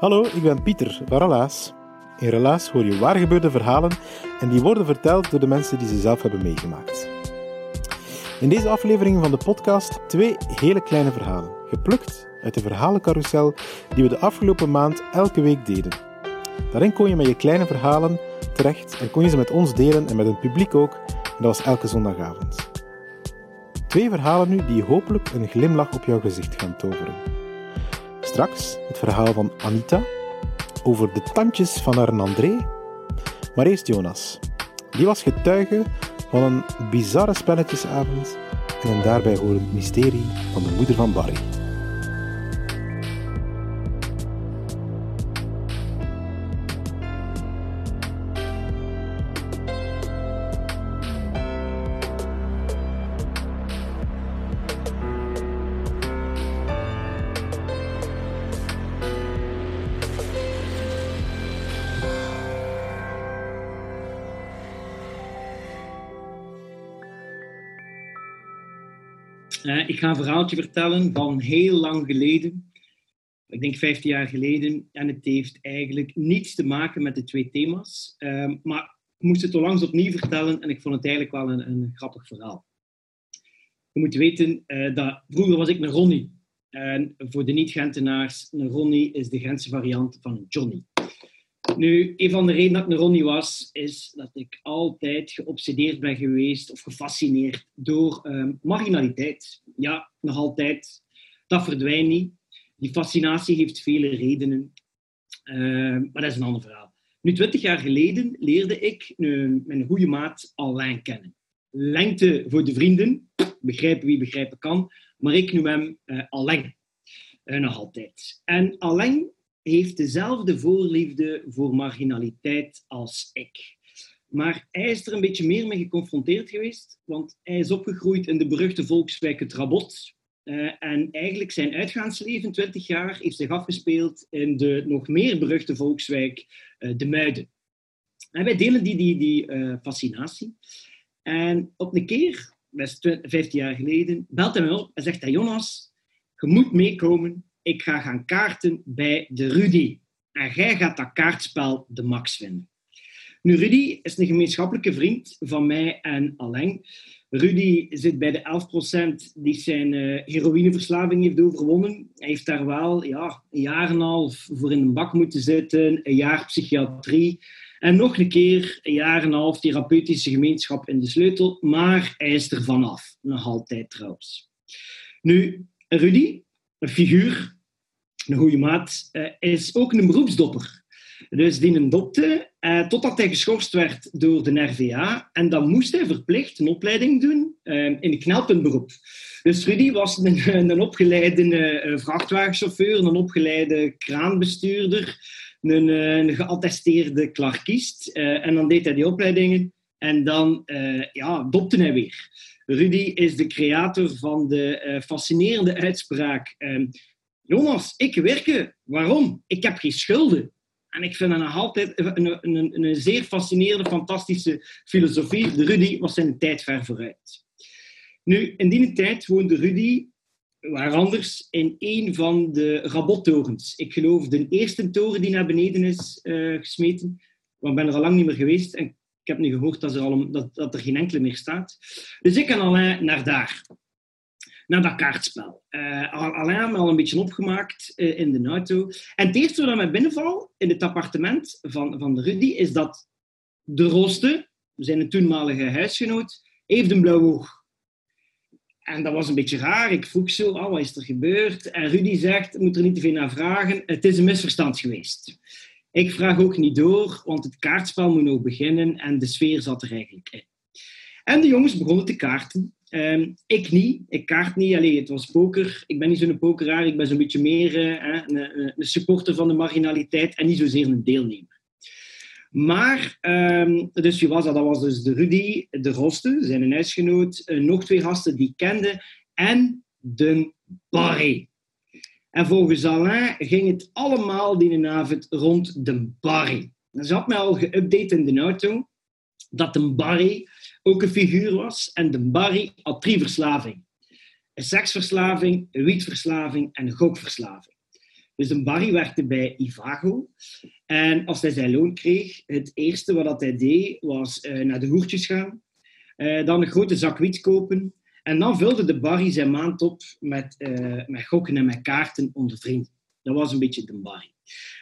Hallo, ik ben Pieter van Relaas. In Relaas hoor je waar gebeurde verhalen en die worden verteld door de mensen die ze zelf hebben meegemaakt. In deze aflevering van de podcast twee hele kleine verhalen, geplukt uit de verhalencarousel die we de afgelopen maand elke week deden. Daarin kon je met je kleine verhalen terecht en kon je ze met ons delen en met het publiek ook, en dat was elke zondagavond. Twee verhalen nu die hopelijk een glimlach op jouw gezicht gaan toveren. Straks het verhaal van Anita over de tandjes van haar André. Maar eerst Jonas. Die was getuige van een bizarre spelletjesavond en een daarbij horend mysterie van de moeder van Barry. Ga een verhaaltje vertellen van heel lang geleden. Ik denk 15 jaar geleden. En het heeft eigenlijk niets te maken met de twee thema's. Ehm, maar ik moest het onlangs opnieuw vertellen en ik vond het eigenlijk wel een, een grappig verhaal. Je moet weten eh, dat vroeger was ik een Ronnie. En voor de niet-Gentenaars, een Ronnie is de Gentse variant van een Johnny. Nu, een van de redenen dat ik een Ronnie was, is dat ik altijd geobsedeerd ben geweest of gefascineerd door ehm, marginaliteit. Ja, nog altijd. Dat verdwijnt niet. Die fascinatie heeft vele redenen. Ehm, maar dat is een ander verhaal. Nu, twintig jaar geleden leerde ik een, mijn goede maat Alain kennen. Lengte voor de vrienden, begrijpen wie begrijpen kan, maar ik noem hem eh, Alain. Eh, nog altijd. En Alain heeft dezelfde voorliefde voor marginaliteit als ik. Maar hij is er een beetje meer mee geconfronteerd geweest, want hij is opgegroeid in de beruchte volkswijk het Rabot. Eh, en eigenlijk zijn uitgaansleven, 20 jaar, heeft zich afgespeeld in de nog meer beruchte volkswijk eh, De Muiden. En wij delen die, die, die eh, fascinatie. En op een keer, 20 15 jaar geleden, belt hij me op en zegt hij, Jonas, je moet meekomen ik ga gaan kaarten bij de Rudy. En jij gaat dat kaartspel de max vinden. Nu, Rudy is een gemeenschappelijke vriend van mij en Alain. Rudy zit bij de 11% die zijn uh, heroïneverslaving heeft overwonnen. Hij heeft daar wel ja, een jaar en een half voor in een bak moeten zitten, een jaar psychiatrie en nog een keer een jaar en een half therapeutische gemeenschap in de sleutel. Maar hij is er vanaf, nog altijd trouwens. Nu, Rudy een figuur, een goede maat, uh, is ook een beroepsdopper. Dus die een dopte, uh, totdat hij geschorst werd door de RVA. En dan moest hij verplicht een opleiding doen uh, in een knelpuntberoep. Dus Rudy was een, opgeleide vrachtwagenchauffeur, een opgeleide kraanbestuurder, een, een geattesteerde klarkist. en dan deed hij die opleidingen en dan ja, dopte hij weer. Rudy is de creator van de uh, fascinerende uitspraak: uh, Jonas, ik werken. Waarom? Ik heb geen schulden. En ik vind dat nog altijd een, een, een, een, zeer fascinerende, fantastische filosofie. De Rudy was zijn tijd ver vooruit. Nu, in die tijd woonde Rudy, waar anders, in een van de rabottorens. Ik geloof de eerste toren die naar beneden is uh, gesmeten. Want ik ben er al lang niet meer geweest. En ik heb nu gehoord dat er, dat, dat er geen enkele meer staat. Dus ik en Alain naar daar. Naar dat kaartspel. Uh, Alain heeft me al een beetje opgemaakt uh, in de auto. En het eerste wat mij binnenval in het appartement van, van de Rudy is dat de rooster, zijn toenmalige huisgenoot, heeft een blauw oog. En dat was een beetje raar. Ik vroeg zo, oh, wat is er gebeurd? En Rudy zegt, moet er niet te veel naar vragen, het is een misverstand geweest. Ik vraag ook niet door, want het kaartspel moet nog beginnen en de sfeer zat er eigenlijk in. En de jongens begonnen te kaarten. Ehm, ik niet, ik kaart niet. Allee, het was poker. Ik ben niet zo'n pokeraar, ik ben zo'n beetje meer uh, een, een, supporter van de marginaliteit en niet zozeer een deelnemer. Maar, um, dus wie was dat? Dat was dus de Rudy, de Roste, zijn huisgenoot, uh, nog twee gasten die ik kende, en de Barry. En volgens Alain ging het allemaal die avond rond de Barry. Ze had mij al geüpdate in de auto dat de Barry ook een figuur was. En de Barry had drie verslaving. Een seksverslaving, wietverslaving en gokverslaving. Dus de Barry werkte bij Ivago. En als hij zijn loon kreeg, het eerste wat hij deed, was uh, naar de hoertjes gaan. Uh, dan een grote zak wiet kopen. En dan vulde de Barry zijn maand op met, uh, met gokken en met kaarten onder vrienden. Dat was een beetje de Barry.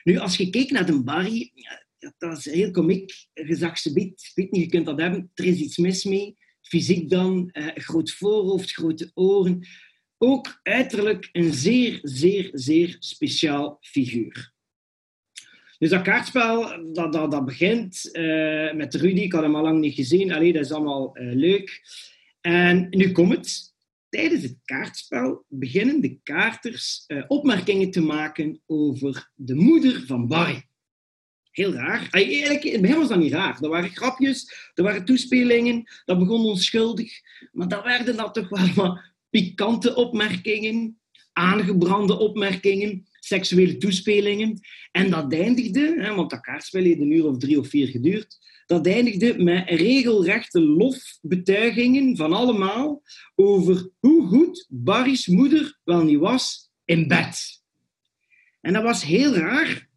Nu, als je keek naar de Barry, ja, dat is heel komiek. Gezagse bit, ik weet niet, je kunt dat hebben. Er is iets mis mee. Fysiek dan, uh, groot voorhoofd, grote oren. Ook uiterlijk een zeer, zeer, zeer speciaal figuur. Dus dat kaartspel, dat, dat, dat begint uh, met Rudy. Ik had hem al lang niet gezien. Allee, dat is allemaal leuk. En nu komt het. Tijdens het kaartspel beginnen de kaarters uh, opmerkingen te maken over de moeder van Barry. Heel raar. Eigenlijk, in het begin was dat niet raar. Er waren grapjes, er waren toespelingen, dat begon onschuldig. Maar dat werden dan toch wel wat pikante opmerkingen, aangebrande opmerkingen, seksuele toespelingen. En dat eindigde, hè, want dat kaartspel heeft een uur of drie of vier geduurd, dat eindigde met regelrechte lofbetuigingen van allemaal over hoe goed Barry's moeder wel niet was in bed. En dat was heel raar,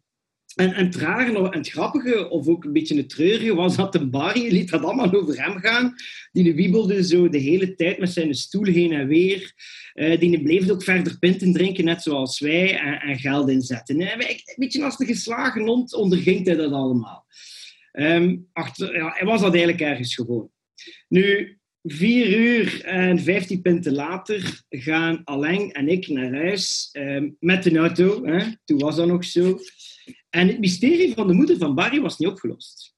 en, en het rare en het grappige, of ook een beetje het treurige, was dat de Barry liet dat allemaal over hem gaan. Die wiebelde zo de hele tijd met zijn stoel heen en weer. Uh, die bleef ook verder pinten drinken, net zoals wij, en, en geld inzetten. En, een beetje als de geslagen hond onderging hij dat allemaal. Um, achter, ja, hij was dat eigenlijk ergens gewoon. Nu, vier uur en vijftien punten later gaan Alain en ik naar huis um, met de auto. Hè? Toen was dat nog zo. En het mysterie van de moeder van Barry was niet opgelost.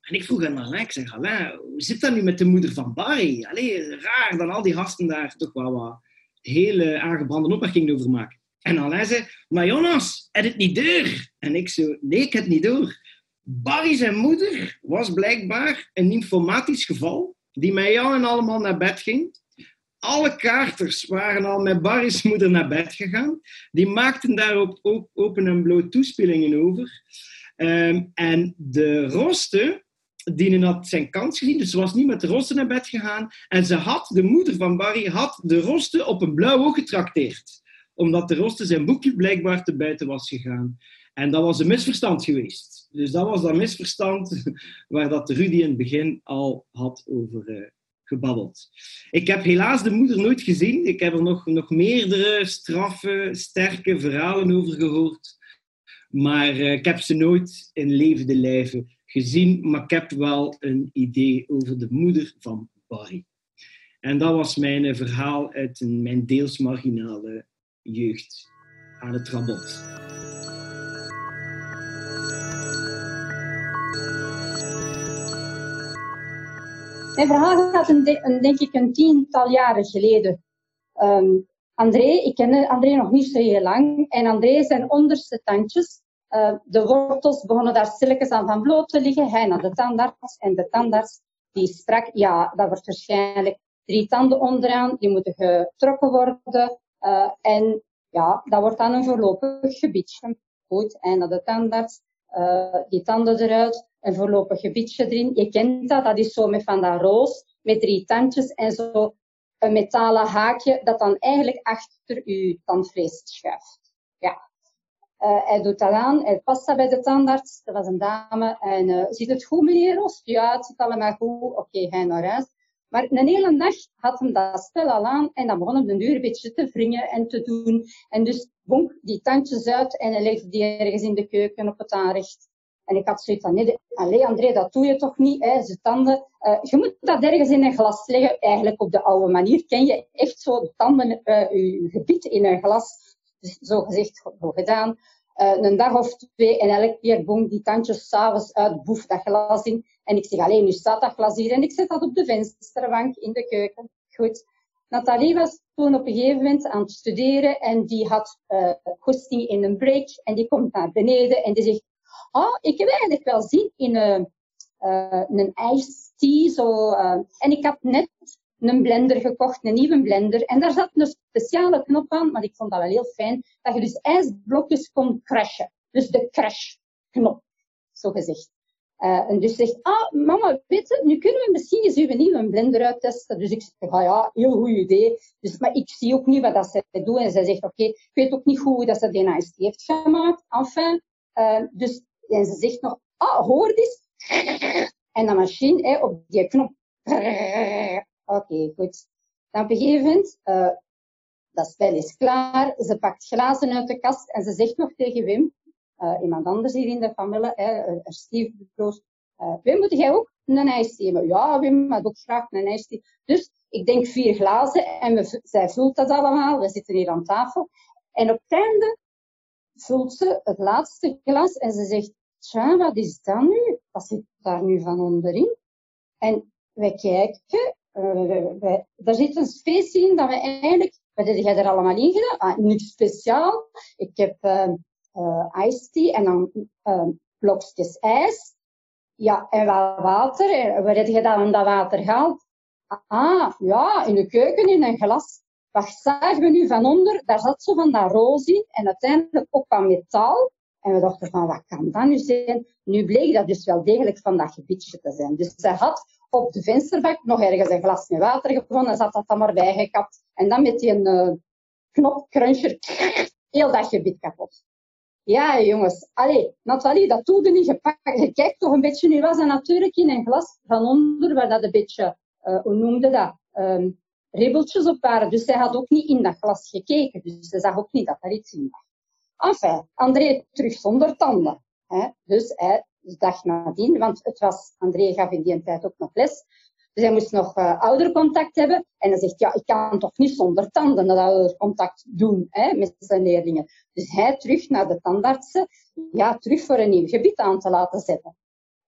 En ik vroeg aan Alain, ik zeg, Alain, hoe zit dat nu met de moeder van Barry? Allee, raar dat al die gasten daar toch wel wat hele aangebrande opmerkingen over maken. En Alain zei, maar Jonas, heb het niet door? En ik zo, nee, ik heb het niet door. Barry zijn moeder was blijkbaar een informatisch geval die met jou en allemaal naar bed ging alle kaarters waren al met Barry's moeder naar bed gegaan. Die maakten daarop ook open en bloot toespelingen over. Um, en de Roste, die had zijn kans gezien, dus ze was niet met de Roste naar bed gegaan. En ze had, de moeder van Barry, had de Roste op een blauw oog getrakteerd. Omdat de Roste zijn boekje blijkbaar te buiten was gegaan. En dat was een misverstand geweest. Dus dat was dat misverstand waar dat Rudy in het begin al had over, uh, gebabbeld. Ik heb helaas de moeder nooit gezien. Ik heb er nog, nog meerdere straffe, sterke verhalen over gehoord. Maar uh, ik heb ze nooit in levende lijven gezien. Maar ik heb wel een idee over de moeder van Barry. En dat was mijn uh, verhaal uit een, mijn deels marginale jeugd aan het Rabot. Mijn verhaal gaat een, denk ik een tiental jaren geleden. Um, André, ik ken André nog niet zo heel lang. En André zijn onderste tandjes, uh, de wortels begonnen daar stilletjes aan van bloot te liggen. Hij naar de tandarts en de tandarts die strak, ja, dat wordt waarschijnlijk drie tanden onderaan, die moeten getrokken worden. Uh, en ja, dat wordt dan een voorlopig gebiedje. Goed, en naar de tandarts, uh, die tanden eruit een voorlopig gebiedje erin. Je kent dat, dat is zo met van dat roos, met drie tandjes en zo een metalen haakje dat dan eigenlijk achter uw tandvlees schuift. Ja. Uh, hij doet dat aan, hij past dat bij de tandarts, dat was een dame, en ziet het goed meneer Roos? Ja, het zit allemaal goed, oké, ga naar huis. Maar een hele dag had hem dat spel al aan en dan begon hem de duur een beetje te wringen en te doen. En dus bonk die tandjes uit en hij legde die ergens in de keuken op het aanrecht En ik had zoiets van, nee, allee André, dat doe je toch niet, hè, ze tanden. Uh, je moet dat ergens in een glas leggen, eigenlijk op de oude manier. Ken je echt zo de tanden, uh, je gebied in een glas. Dus zo gezegd, zo gedaan. Uh, een dag of twee en elke keer boem die tandjes s'avonds uit, boef dat glas in. En ik zeg, alleen nu staat dat glas hier en ik zet dat op de vensterbank in de keuken. Goed. Nathalie was toen op een gegeven moment aan het studeren en die had uh, in een break en die komt naar beneden en die zegt, oh, ik heb eigenlijk wel zin in uh, een tea. Zo, en ik had net een blender gekocht, een nieuwe blender. En daar zat een speciale knop aan, maar ik vond dat wel heel fijn, dat je dus ijsblokjes kon crashen. Dus de crash-knop, zo gezegd. Uh, en dus zegt, ah, mama, weet je, nu kunnen we misschien eens uw nieuwe blender uittesten. Dus ik zeg, ah ja, heel goed idee. Dus, maar ik zie ook niet wat dat zij doen. En zij zegt, oké, ik weet ook niet hoe dat ze die iced heeft gemaakt. Enfin, uh, dus, en ze zegt nog, ah, hoor eens. En de machine, op die knop. Oké, goed. Dan op een gegeven moment, uh, dat spel is klaar. Ze pakt glazen uit de kast en ze zegt nog tegen Wim, uh, iemand anders hier in de familie, hè, Steve de Proost, uh, Wim, moet jij ook een ijsthee hebben? Ja, Wim had ook graag een ijsthee. Dus ik denk vier glazen en we, zij vult dat allemaal. We zitten hier aan tafel. En op het einde vult ze het laatste glas en ze zegt, tja, wat is dat nu? Wat zit daar nu van onderin? En wij kijken, uh, wij, daar zit een specie in dat we eigenlijk, wat heb jij er allemaal in gedaan? Ah, niks speciaal. Ik heb uh, tea en dan uh, blokjes ijs. Ja, en wat water. En waar heb je dan dat water gehaald? Ah, ja, in de keuken in een glas. Wat zagen we nu van onder? Daar zat zo van dat roos in en uiteindelijk ook van metaal. En we dachten van, wat kan dat nu zijn? Nu bleek dat dus wel degelijk van dat gebiedje te zijn. Dus zij had op de vensterbank nog ergens een glas met water gevonden en zat dat dan maar bijgekapt. En dan met die uh, knopcruncher, heel dat gebied kapot. Ja, jongens. Allee, Nathalie, dat doe niet. Je, je kijkt toch een beetje. Nu was dat natuurlijk in een glas van onder, waar dat een beetje, uh, hoe noemde dat, um, ribbeltjes op waren. Dus zij had ook niet in dat glas gekeken. Dus ze zag ook niet dat er iets in was. Enfin, André terug zonder tanden. Hè? Dus hij de dag nadien, want het was, André gaf in die tijd ook nog les. Dus hij moest nog uh, oudercontact hebben. En hij zegt, ja, ik kan toch niet zonder tanden dat oudercontact doen hè, met zijn leerlingen. Dus hij terug naar de tandartsen, ja, terug voor een nieuw gebied aan te laten zetten.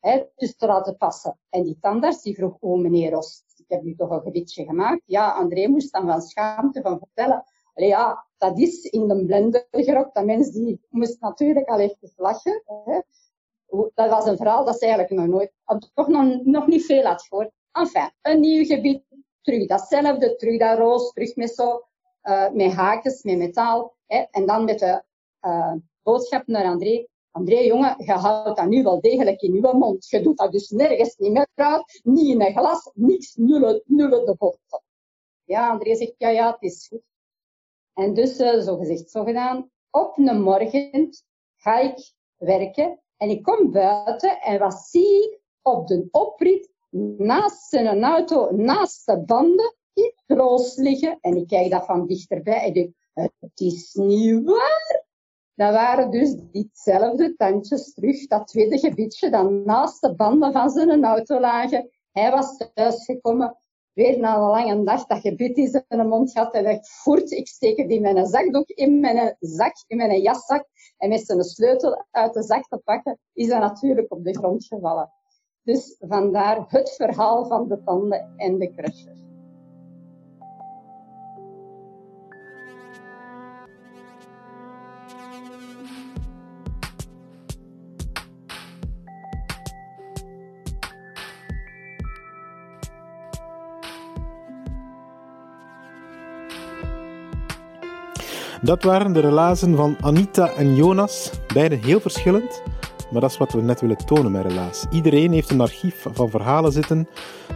Hè, dus te laten passen. En die tandarts die vroeg, oh meneer Ros, ik heb nu toch een gebiedje gemaakt. Ja, André moest dan wel schaamte van vertellen. Allee, ja, dat is in de blender gerokt. Dat mens die moest natuurlijk al even lachen. Hè. Dat was een verhaal dat ze eigenlijk nog nooit, toch nog, nog niet veel had gehoord. Enfin, een nieuw gebied, terug datzelfde, terug dat roos, terug met zo, uh, met haakjes, met metaal. Hè, en dan met de uh, boodschap naar André. André, jongen, je houdt dat nu wel degelijk in je mond. Je doet dat dus nergens niet meer uit, niet in een glas, niks, nullen, nullen de botten. Ja, André zegt, ja, ja, het is goed. En dus, uh, zo gezegd, zo gedaan. Op een morgen ga ik werken en ik kom buiten en wat zie ik op de oprit naast zijn auto, naast de banden, iets roos liggen. En ik kijk dat van dichterbij en denk, het is niet waar. Dat waren dus diezelfde tandjes terug, dat tweede gebiedje dat naast de banden van zijn auto lagen. Hij was thuisgekomen, weer na een lange dag, dat gebied in zijn mond had en dacht, voert, ik steek het in mijn zakdoek, in mijn zak, in mijn jaszak. En met zijn sleutel uit de zak te pakken, is hij natuurlijk op de grond gevallen. Dus vandaar het verhaal van de tanden en de crusher. Dat waren de relazen van Anita en Jonas, beide heel verschillend. Maar dat is wat we net willen tonen met Relaas. Iedereen heeft een archief van verhalen zitten.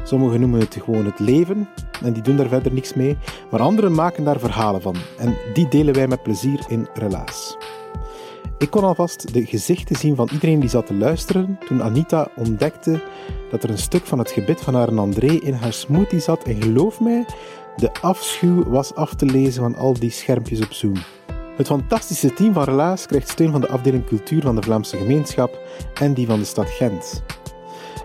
Sommigen noemen het gewoon het leven en die doen daar verder niks mee. Maar anderen maken daar verhalen van en die delen wij met plezier in Relaas. Ik kon alvast de gezichten zien van iedereen die zat te luisteren toen Anita ontdekte dat er een stuk van het gebit van haar André in haar smoothie zat. En geloof mij, de afschuw was af te lezen van al die schermpjes op Zoom. Het fantastische team van Relaas krijgt steun van de afdeling cultuur van de Vlaamse gemeenschap en die van de stad Gent.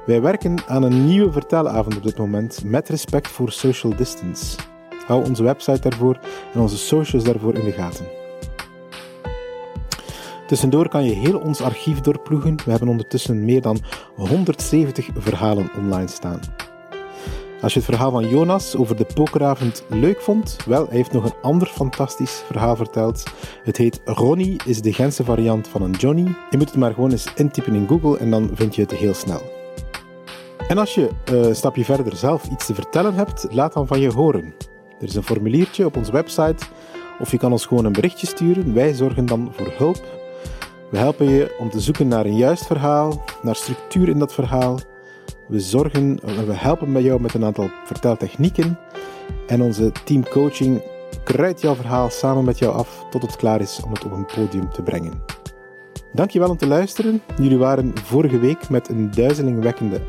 Wij werken aan een nieuwe vertelavond op dit moment met respect voor social distance. Hou onze website daarvoor en onze socials daarvoor in de gaten. Tussendoor kan je heel ons archief doorploegen. We hebben ondertussen meer dan 170 verhalen online staan. Als je het verhaal van Jonas over de pokeravond leuk vond, wel, hij heeft nog een ander fantastisch verhaal verteld. Het heet Ronnie is de Gentse variant van een Johnny. Je moet het maar gewoon eens intypen in Google en dan vind je het heel snel. En als je eh, een stapje verder zelf iets te vertellen hebt, laat dan van je horen. Er is een formuliertje op onze website of je kan ons gewoon een berichtje sturen. Wij zorgen dan voor hulp. We helpen je om te zoeken naar een juist verhaal, naar structuur in dat verhaal. We zorgen, we helpen met jou met een aantal verteltechnieken. En onze teamcoaching kruidt jouw verhaal samen met jou af tot het klaar is om het op een podium te brengen. Dankjewel om te luisteren. Jullie waren vorige week met een duizelingwekkende 11.000.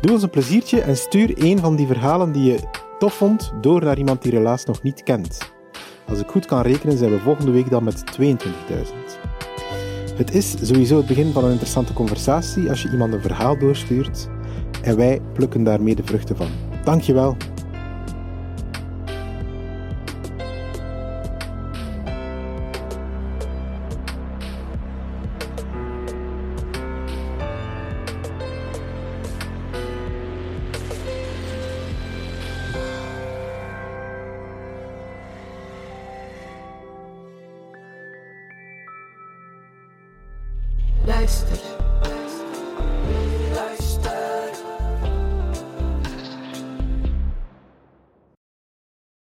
Doe ons een pleziertje en stuur een van die verhalen die je tof vond door naar iemand die helaas nog niet kent. Als ik goed kan rekenen zijn we volgende week dan met 22.000. Het is sowieso het begin van een interessante conversatie als je iemand een verhaal doorstuurt en wij plukken daarmee de vruchten van. Dankjewel.